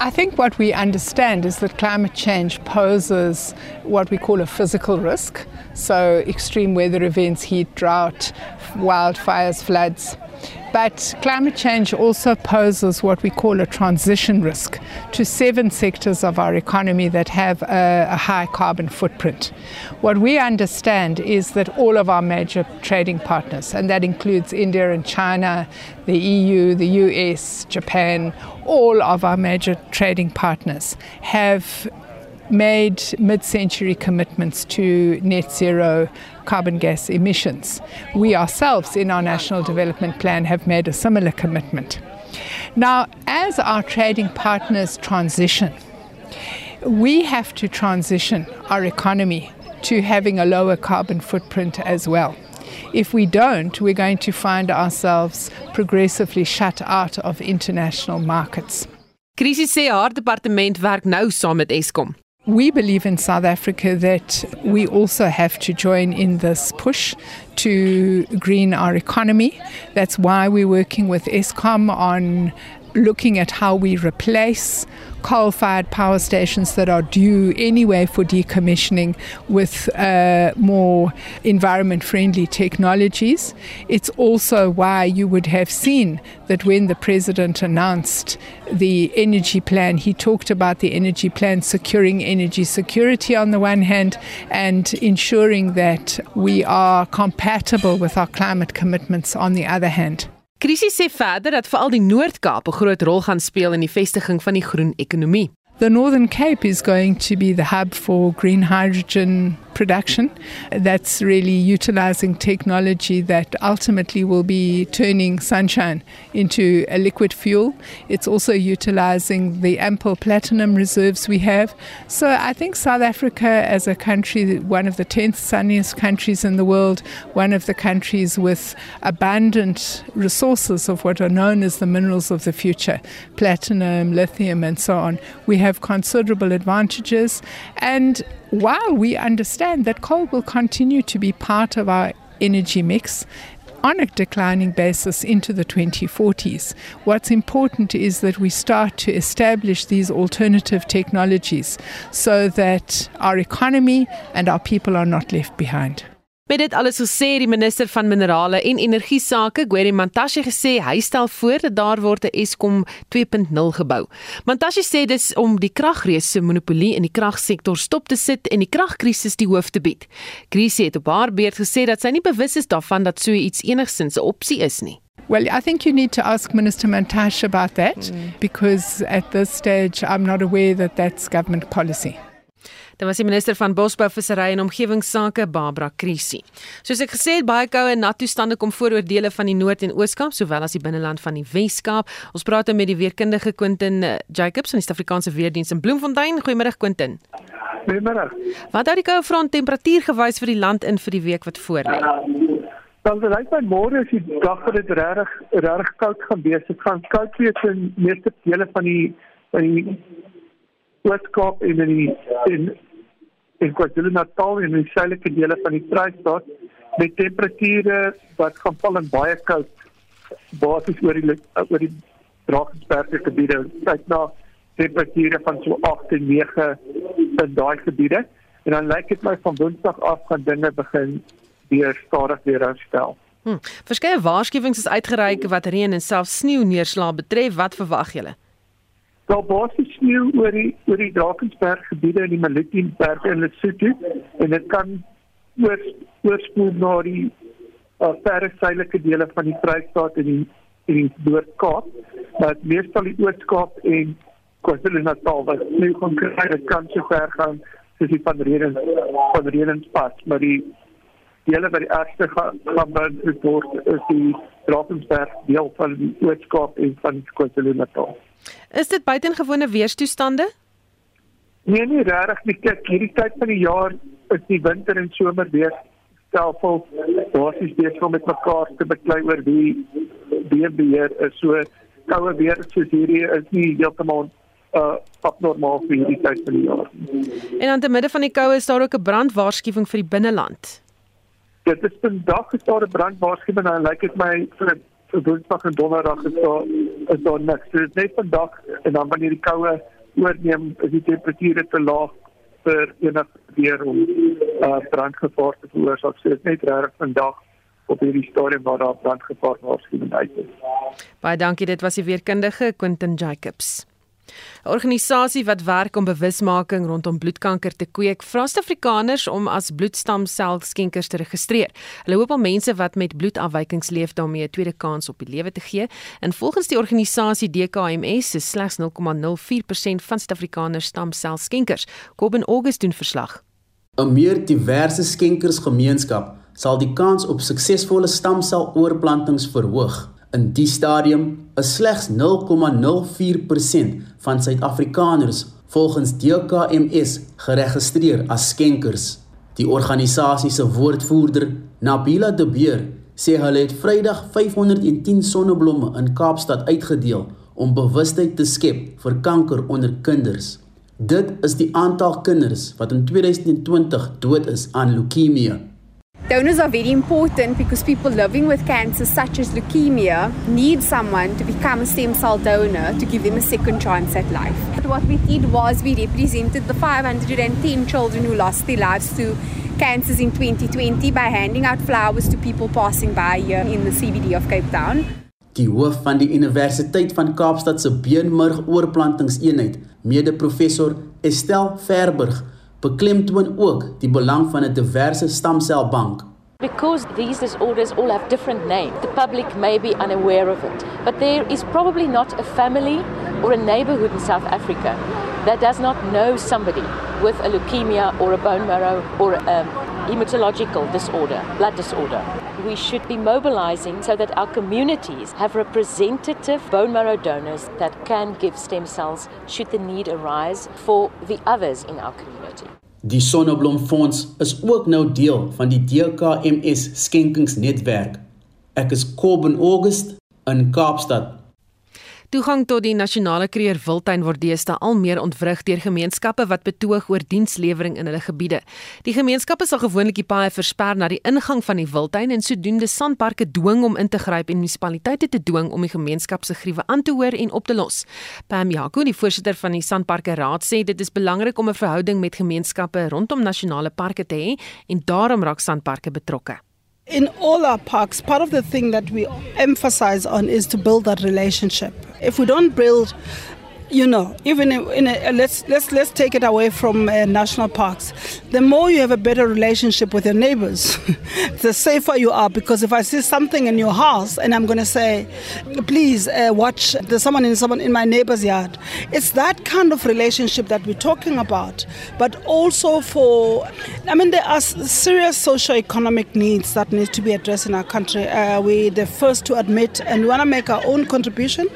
I think what we understand is that climate change poses what we call a physical risk. So, extreme weather events, heat, drought, wildfires, floods. But climate change also poses what we call a transition risk to seven sectors of our economy that have a, a, high carbon footprint. What we understand is that all of our major trading partners, and that includes India and China, the EU, the US, Japan, all of our major trading partners have made mid century commitments to net zero carbon gas emissions. We ourselves, in our National Development Plan, have made a similar commitment. Now, as our trading partners transition, we have to transition our economy to having a lower carbon footprint as well. If we don't, we're going to find ourselves progressively shut out of international markets. Krisis sê haar departement werk nou saam met Eskom. We believe in South Africa that we also have to join in this push to green our economy. That's why we're working with ESCOM on looking at how we replace coal fired power stations that are due anyway for decommissioning with uh, more environment friendly technologies. It's also why you would have seen that when the president announced the energy plan, he talked about the energy plan securing energy security on the one hand and ensuring that we are compatible with our climate commitments on the other hand. Krisis sê verder dat veral die Noord-Kaap 'n groot rol gaan speel in die vestiging van die groen ekonomie. The Northern Cape is going to be the hub for green hydrogen production. That's really utilizing technology that ultimately will be turning sunshine into a liquid fuel. It's also utilizing the ample platinum reserves we have. So I think South Africa, as a country, one of the 10th sunniest countries in the world, one of the countries with abundant resources of what are known as the minerals of the future platinum, lithium, and so on. We have considerable advantages. And while we understand that coal will continue to be part of our energy mix, on a declining basis into the 2040s. What's important is that we start to establish these alternative technologies so that our economy and our people are not left behind. Met dit alles gesê, die minister van Minerale en Energie Sake, Gweri Mantashe gesê hy stel voor dat daar word 'n Eskom 2.0 gebou. Mantashe sê dis om die kragrees se monopolie in die kragsektor stop te sit en die kragkrisis die hoof te bied. Krisie het op haar beurt gesê dat sy nie bewus is daarvan dat so iets enigsins 'n opsie is nie. Well, I think you need to ask Minister Mantash about that mm. because at this stage I'm not aware that that's government policy. Dit was die minister van Bosbou, Visserry en Omgewingsake, Barbara Krisi. Soos ek gesê het, baie koue en nat toestande kom voor oor dele van die Noord- en Oos-Kaap, sowel as die binneland van die Wes-Kaap. Ons praat met die weerkundige Quentin eh, Jacobs van die Suid-Afrikaanse Weerdienste in Bloemfontein. Goeiemôre Quentin. Goeiemôre. Wat hou die koue front temperatuur gewys vir die land in vir die week wat voorlê? Dan sal ek my môre as die dag wat dit regtig regtig koud gaan wees. Dit gaan koud wees in meeste dele van die van die Weskaap en in die in in KwaZulu-Natal en in die suidelike dele van die Vrystaat met temperature wat gaan val en baie koud basies oor die oor die Drakensberge gebiede. Kyk na temperature van so 8 en 9 in daai gebiede en dan lyk dit my van Woensdag af gaan dinge begin weer stadig weer herstel. Hm. Verskeie waarskuwings is uitgereik wat reën en selfs sneeu neerslae betref. Wat verwag julle? Daar basies sneeu oor die oor die Drakensberg gebiede en die Malutienberg in Lesotho en dit kan oor oorspoel na die uh, verre suidelike dele van die Vrystaat en die en die Noord-Kaap. Maar meestal die Oos-Kaap en KwaZulu-Natal wat nou kon kry dit kan so ver gaan soos die van Reden van Redenspas, maar die dele wat die ergste gaan gaan word is die Drakensberg deel van die Oos-Kaap en van KwaZulu-Natal. Is dit buitengewone weerstoestande? Nee, nie regtig nie. Kyk, hierdie tyd van die jaar is die winter en somer weer stelsel basies besig om met mekaar te beklei oor wie wie beheer is. So koue weer soos hierdie is nie heeltemal uh abnormaal vir hierdie tyd van die jaar. En aan die midde van die koue is daar ook 'n brandwaarskuwing vir die binneland. Dit is vandag is daar 'n brandwaarskuwing en lyk dit my vir so Woensdag en Donderdag is daar is daar niks. So, dit is net vandag en dan wanneer die koue oorneem, is die temperature te laag vir enige weer om uh, brandgevaar te veroorsaak. So dit is net reg vandag op hierdie stadium waar daar brandgevaar waarskuwing uit is. Baie dankie, dit was die weerkundige Quentin Jacobs. 'n Organisasie wat werk om bewusmaking rondom bloedkanker te kweek, vra Suid-Afrikaners om as bloedstamselskenkers te registreer. Hulle hoop om mense wat met bloedafwykings leef daarmee 'n tweede kans op die lewe te gee. En volgens die organisasie DKMS is slegs 0,04% van Suid-Afrikaners stamselskenkers. Kobben August doen verslag. 'n Meer diverse skenkersgemeenskap sal die kans op suksesvolle stamseloorplantings verhoog. In die stadium is slegs 0,04% van Suid-Afrikaners volgens DKMS geregistreer as skenkers. Die organisasie se woordvoerder, Nabila De Beer, sê hulle het Vrydag 510 sonneblomme in Kaapstad uitgedeel om bewustheid te skep vir kanker onder kinders. Dit is die aantal kinders wat in 2020 dood is aan leukemie. Donors are very important because people living with cancer such as leukemia need someone to become a stem cell donor to give them a second chance at life. But what we did was we represented the 510 children who lost their lives to cancers in 2020 by handing out flowers to people passing by here in the CBD of Cape Town. Die hoof van die Universiteit van Kaapstad se beenmurg-oorplantingseenheid, mede-professor Estel Verburg, beklemtoon ook die belang van 'n diverse stamselbank. Because these disorders all have different names, the public may be unaware of it. But there is probably not a family or a neighborhood in South Africa that does not know somebody with a leukemia or a bone marrow or a hematological disorder, blood disorder. We should be mobilizing so that our communities have representative bone marrow donors that can give stem cells should the need arise for the others in our community. Die Sonneblom Fonds is ook nou deel van die DKMS skenkingsnetwerk. Ek is Kobben August in Kaapstad. Toegang tot die nasionale kreer wildtuin word deesdae al meer ontwrig deur gemeenskappe wat betoog oor dienslewering in hulle gebiede. Die gemeenskappe sal gewoonlik die paaie versper na die ingang van die wildtuin en sodoende sandparke dwing om in te gryp en munisipaliteite te dwing om die gemeenskap se gruwe aan te hoor en op te los. Pam Jaco, die voorsitter van die Sandparke Raad, sê dit is belangrik om 'n verhouding met gemeenskappe rondom nasionale parke te hê en daarom raak sandparke betrokke. In all our parks, part of the thing that we emphasize on is to build that relationship. If we don't build you know, even in a, let's let's let's take it away from uh, national parks. The more you have a better relationship with your neighbors, the safer you are. Because if I see something in your house and I'm going to say, please uh, watch, there's someone in someone in my neighbor's yard. It's that kind of relationship that we're talking about. But also for, I mean, there are serious socio-economic needs that need to be addressed in our country. Uh, we're the first to admit, and we want to make our own contribution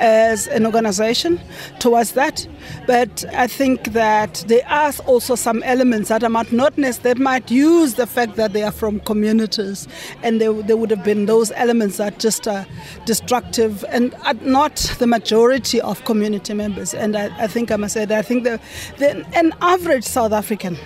as an organization towards that. But I think that there are also some elements that are not that might use the fact that they are from communities, and there, there would have been those elements that just are destructive and are not the majority of community members. And I, I think I must say that I think the, the, an average South African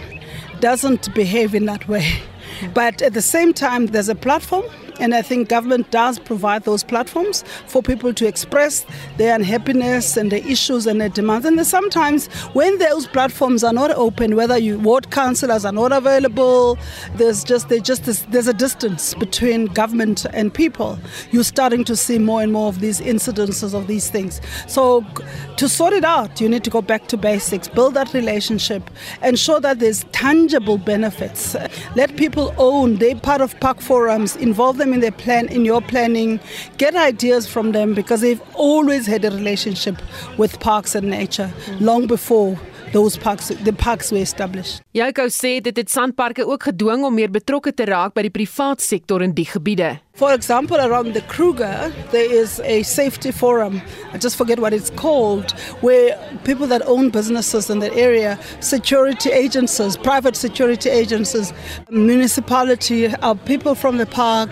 doesn't behave in that way. Hmm. But at the same time, there's a platform and I think government does provide those platforms for people to express their unhappiness and their issues and their demands. And sometimes when those platforms are not open, whether you ward councillors are not available, there's just there's just this, there's a distance between government and people. You're starting to see more and more of these incidences of these things. So to sort it out, you need to go back to basics, build that relationship, ensure that there's tangible benefits. Let people own, they're part of park forums, involve them them in their plan, in your planning, get ideas from them because they've always had a relationship with parks and nature long before those parks the parks were established. Jaco sê dit het sandparke ook gedwing om meer betrokke te raak by die privaat sektor in die gebiede. For example, around the Kruger, there is a safety forum. I just forget what it's called, where people that own businesses in that area, security agencies, private security agencies, municipality, uh, people from the park,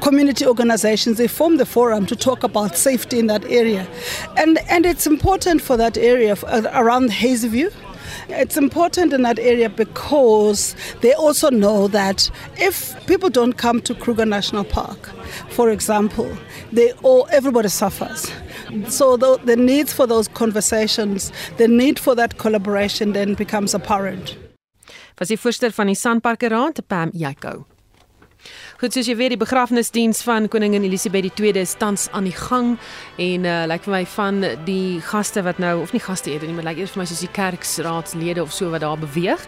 community organizations, they form the forum to talk about safety in that area. And, and it's important for that area uh, around Hazyview it's important in that area because they also know that if people don't come to Kruger National Park, for example, they all everybody suffers. So the, the need for those conversations, the need for that collaboration then becomes apparent. Was die voorsteur van die Pam Jaco. Goed, soos jy weet, die begrafnisdiens van koningin Elisabeth II is tans aan die gang en uh lyk vir my van die gaste wat nou of nie gaste het nie, maar lyk eers vir my soos die kerksraadslede of so wat daar beweeg.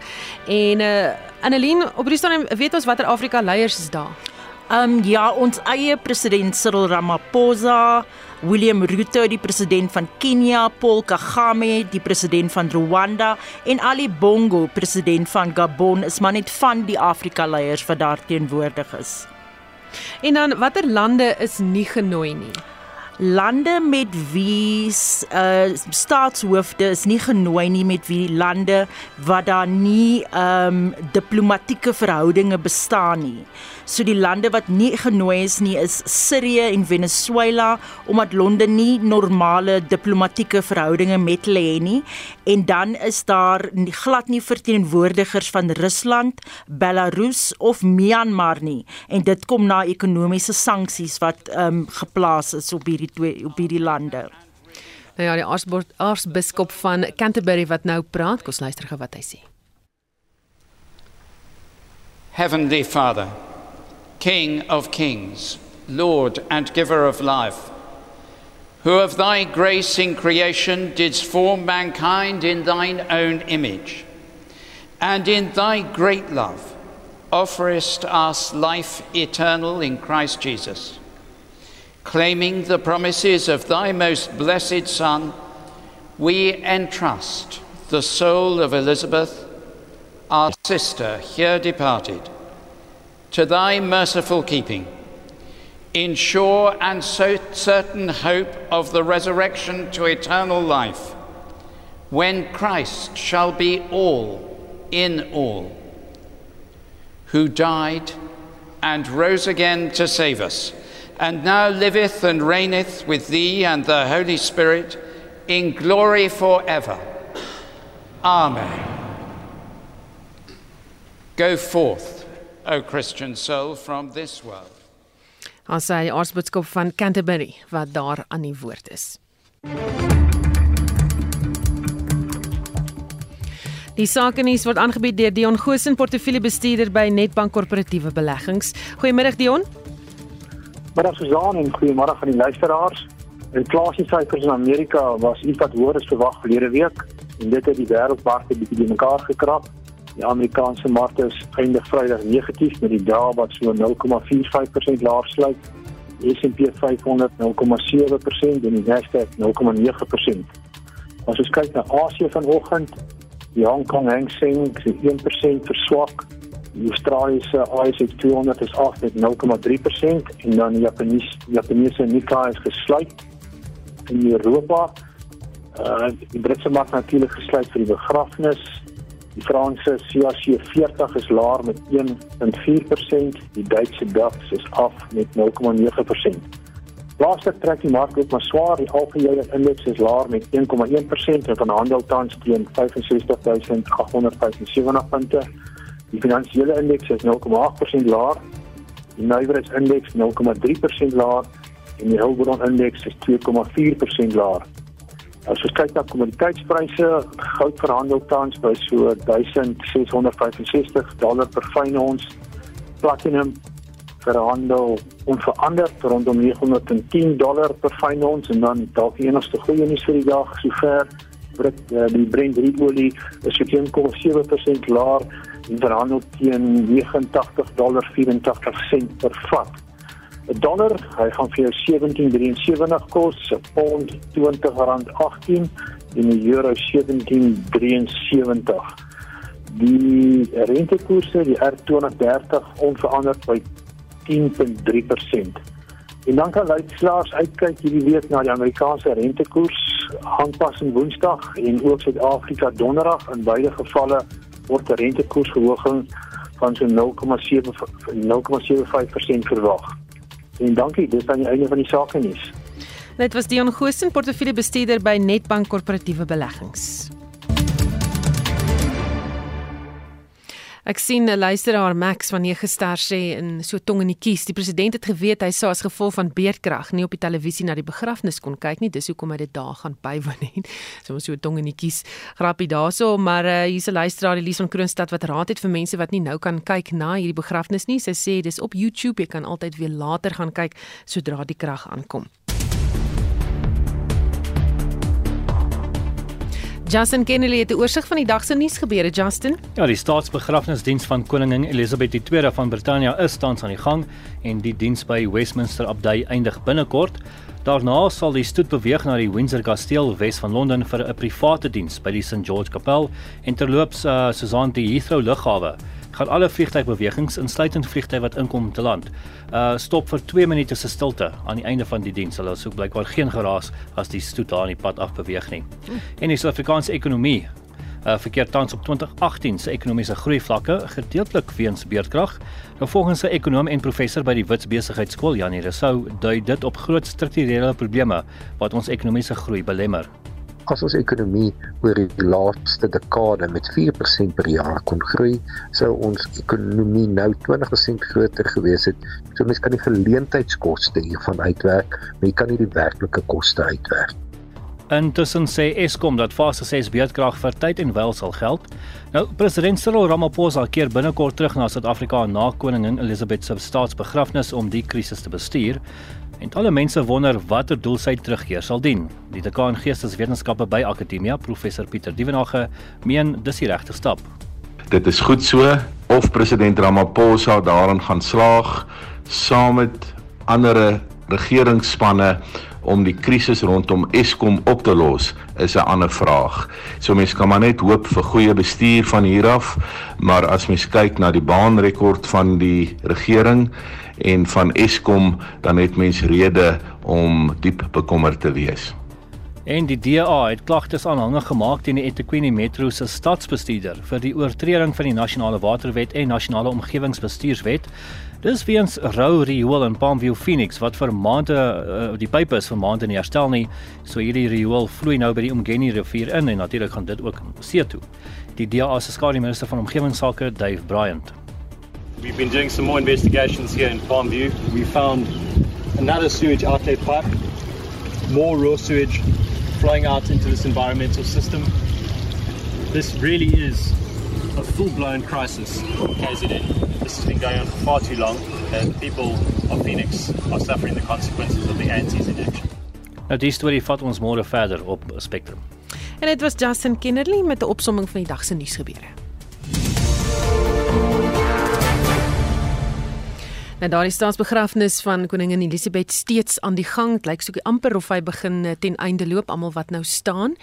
En uh Annelien, op die stadium weet ons watter Afrika leiers is daar. Ehm um, ja, ons eie president Cyril Ramaphosa, William Ruto, die president van Kenia, Paul Kagame, die president van Rwanda en Ali Bongo, president van Gabon, is maar net van die Afrika leiers wat daar teenwoordig is. En dan watter lande is nie genooi nie? lande met wie uh, staatshoofde is nie genooi nie met wie lande wat daar nie um diplomatieke verhoudinge bestaan nie. So die lande wat nie genooi is nie is Sirië en Venezuela omdat Londen nie normale diplomatieke verhoudinge met hulle het nie en dan is daar nie, glad nie verteenwoordigers van Rusland, Belarus of Myanmar nie en dit kom na ekonomiese sanksies wat um geplaas is op hierdie twee op hierdie lande. Nou ja, die aartsbiskop van Canterbury wat nou praat, kom luister gou wat hy sê. Heavenly Father King of kings, Lord and giver of life, who of thy grace in creation didst form mankind in thine own image, and in thy great love offerest us life eternal in Christ Jesus. Claiming the promises of thy most blessed Son, we entrust the soul of Elizabeth, our sister here departed to thy merciful keeping, in sure and so certain hope of the resurrection to eternal life, when Christ shall be all in all, who died and rose again to save us, and now liveth and reigneth with thee and the Holy Spirit in glory forever. Amen. Go forth, O Christian soul, from this world. Ons sê aartsboodskap van Canterbury wat daar aan die woord is. Die sakenuus word aangebied deur Dion Gosen, portefeuljebestuurder by Netbank Korporatiewe Beleggings. Goeiemôre Dion. Middag Susan en goeiemôre aan die luisteraars. Inflasiesyfers in Amerika was iets wat hoër as verwag verlede week en dit het die wêreldmarkte bietjie bymekaar gekrap. Die Amerikaanse markte is eindig Vrydag negatief met die Dow wat so 0,45% laer sluit. S&P 500 0,7% en die Nasdaq 0,9%. As ons kyk na Asië vanoggend, Die Hong Kong Hang Seng is 1% verswak. Die Australiese ASX 200 is af met 0,3% en dan die Japaneese Japaneese Nikkei is gesluit in Europa. Uh die Britse mark natuurlik gesluit vir die begrafnis. Die Franse CAC 40 is laer met 1.4%, die Duitse DAX is af met 0,9%. Laaste trek die mark ook maar swaar. Die algehele indeks is laer met 1,1% en van handel tans teen 65875 punte. Die finansiële indeks is 0,8% laer. Die Naivers indeks 0,3% laer en die Hulbron indeks is 2,4% laer. As ons kyk na kommoditeitspryse, goud verhandel tans by so 1665 dollar per fyn ons. Platinum verhandel onveranderd rondom 910 dollar per fyn ons en dan dalk die enigste goeie nuus vir die dag sover Brit uh, die Brent olie is so 1,7% laer en verhandel teen 89 dollar 84 sent per vat. 'n Dollar, hy gaan vir jou 17.73 kos, 'n pond R20.18 en 'n euro 17.73. Die rentekoerse, die R2030 onveranderd by 10.3%. En dan kan luisteraars uitkyk hierdie week na die Amerikaanse rentekoers aanpassing Woensdag en ook Suid-Afrika Donderdag. In beide gevalle word 'n rentekoersverhoging van so 0,7 0,75% verwag. En dankie, dis aan die einde van die sake nuus. Dit was Dion Goosen, portefeuljebestuurder by Netbank Korporatiewe Beleggings. Ek sien 'n luisteraar Max van 9 ster sê in so tong in die kies. Die president het geweet hy sou as gevolg van beerdkrag nie op die televisie na die begrafnis kon kyk nie. Dis hoekom hy dit daar gaan bywoon nie. So ons so tong in die kies. Grappie daarso, maar uh, hier's 'n luisteraar Elise van Kroonstad wat raad het vir mense wat nie nou kan kyk na hierdie begrafnis nie. Sy sê dis op YouTube, jy kan altyd weer later gaan kyk sodra die krag aankom. Justin Kennedy het 'n oorsig van die dag se nuus gebeure, Justin. Ja, die staatsbegrafnisdiens van koningin Elizabeth II van Brittanje is tans aan die gang en die diens by Westminster Abbey eindig binnekort. Daarna sal die stoet beweeg na die Windsor Kasteel Wes van Londen vir 'n private diens by die St George Kapel en terloops uh, Susan die Heathrow lughawe gaan alle vliegtuigbewegings insluitend vliegtye wat inkom te land uh stop vir 2 minute se stilte aan die einde van die diens. Hulle soek blykbaar geen geraas as die stoet daar aan die pad af beweeg nie. En die Suid-Afrikaanse ekonomie uh verkeer tans op 2018 se ekonomiese groei vlakke gedeeltelik weens beerdkrag. Nou volgens 'n ekonom en professor by die Wits Besigheidsskool Janie Rousseau dui dit op groot strukturele probleme wat ons ekonomiese groei belemmer as ons ekonomie oor die laaste dekade met 4% per jaar kon groei, sou ons ekonomie nou 20% groter gewees het. So mens kan die geleentheidskoste hiervan uitwerk, maar jy kan nie die werklike koste uitwerk. Intussen sê Eskom dat fase 6 beurtkrag vir tyd en wyl sal geld. Nou president Cyril Ramaphosa keer binnekort terug na Suid-Afrika na koningin Elizabeth se staatsbegrafnis om die krisis te bestuur. En talle mense wonder watter doel sy terugkeer sal dien. Die dekaan Geesteswetenskappe by Akademia, professor Pieter Dievenage, meen dis die regte stap. Dit is goed so of president Ramaphosa daarin gaan slaag saam met ander regeringsspanne om die krisis rondom Eskom op te los is 'n ander vraag. So mense kan maar net hoop vir goeie bestuur van hier af, maar as mens kyk na die baanrekord van die regering en van Eskom dan het mens rede om diep bekommerd te wees. En die DA het klagtes aanhangig gemaak teen die eThekwini Metro se stadsbestuurder vir die oortreding van die nasionale waterwet en nasionale omgewingsbestuurswet. Dis weens rou riool in Palmview Phoenix wat vir maande uh, die pype is vir maande nie herstel nie. So hierdie riool vloei nou by die Umgeni rivier in en natuurlik gaan dit ook see toe. Die DA se skademinister van omgewingsake, Dave Bryant. We've been doing some more investigations here in Palmview. We found another sewage outlet pipe, more raw sewage flowing out into this environmental system. This really is a full-blown crisis for KZN. This has been going on for far too long, and the people of Phoenix are suffering the consequences of the antis inaction. Nou die storie vat ons môre verder op Spectrum. En dit was Justin Kennerly met 'n opsomming van die dag se nuusgebeure. Nou daardie staatsbegrafnis van koningin Elisabeth steeds aan die gang. Dit lyk soos amper of hy begin eh, ten einde loop almal wat nou staan.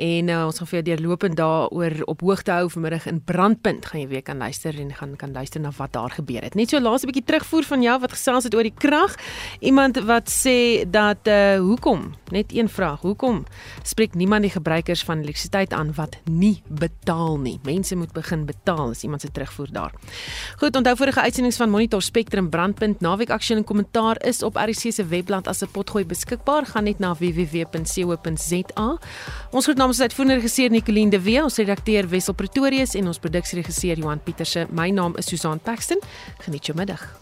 En uh, ons gaan vir jou deurlopend daaroor op hoogte hou vanmiddag in Brandpunt. Gaan jy weer kan luister en gaan kan luister na wat daar gebeur het. Net so laaste bietjie terugvoer van jou wat gesels het oor die krag. Iemand wat sê dat uh hoekom? Net een vraag. Hoekom spreek niemand die gebruikers van elektrisiteit aan wat nie betaal nie? Mense moet begin betaal. Is iemand se terugvoer daar. Goed, onthou vorige uitsendings van Monitor Spectrum brandpunt naweek aksie en kommentaar is op RC se webblad as 'n potgooi beskikbaar. Gaan net na www.co.za. Ons groet namens uitvoerende regisseur Nicoline de Wee, ons redakteur Wessel Pretorius en ons produksieregisseur Johan Pieterse. My naam is Susan Paxton. Geniet jou middag.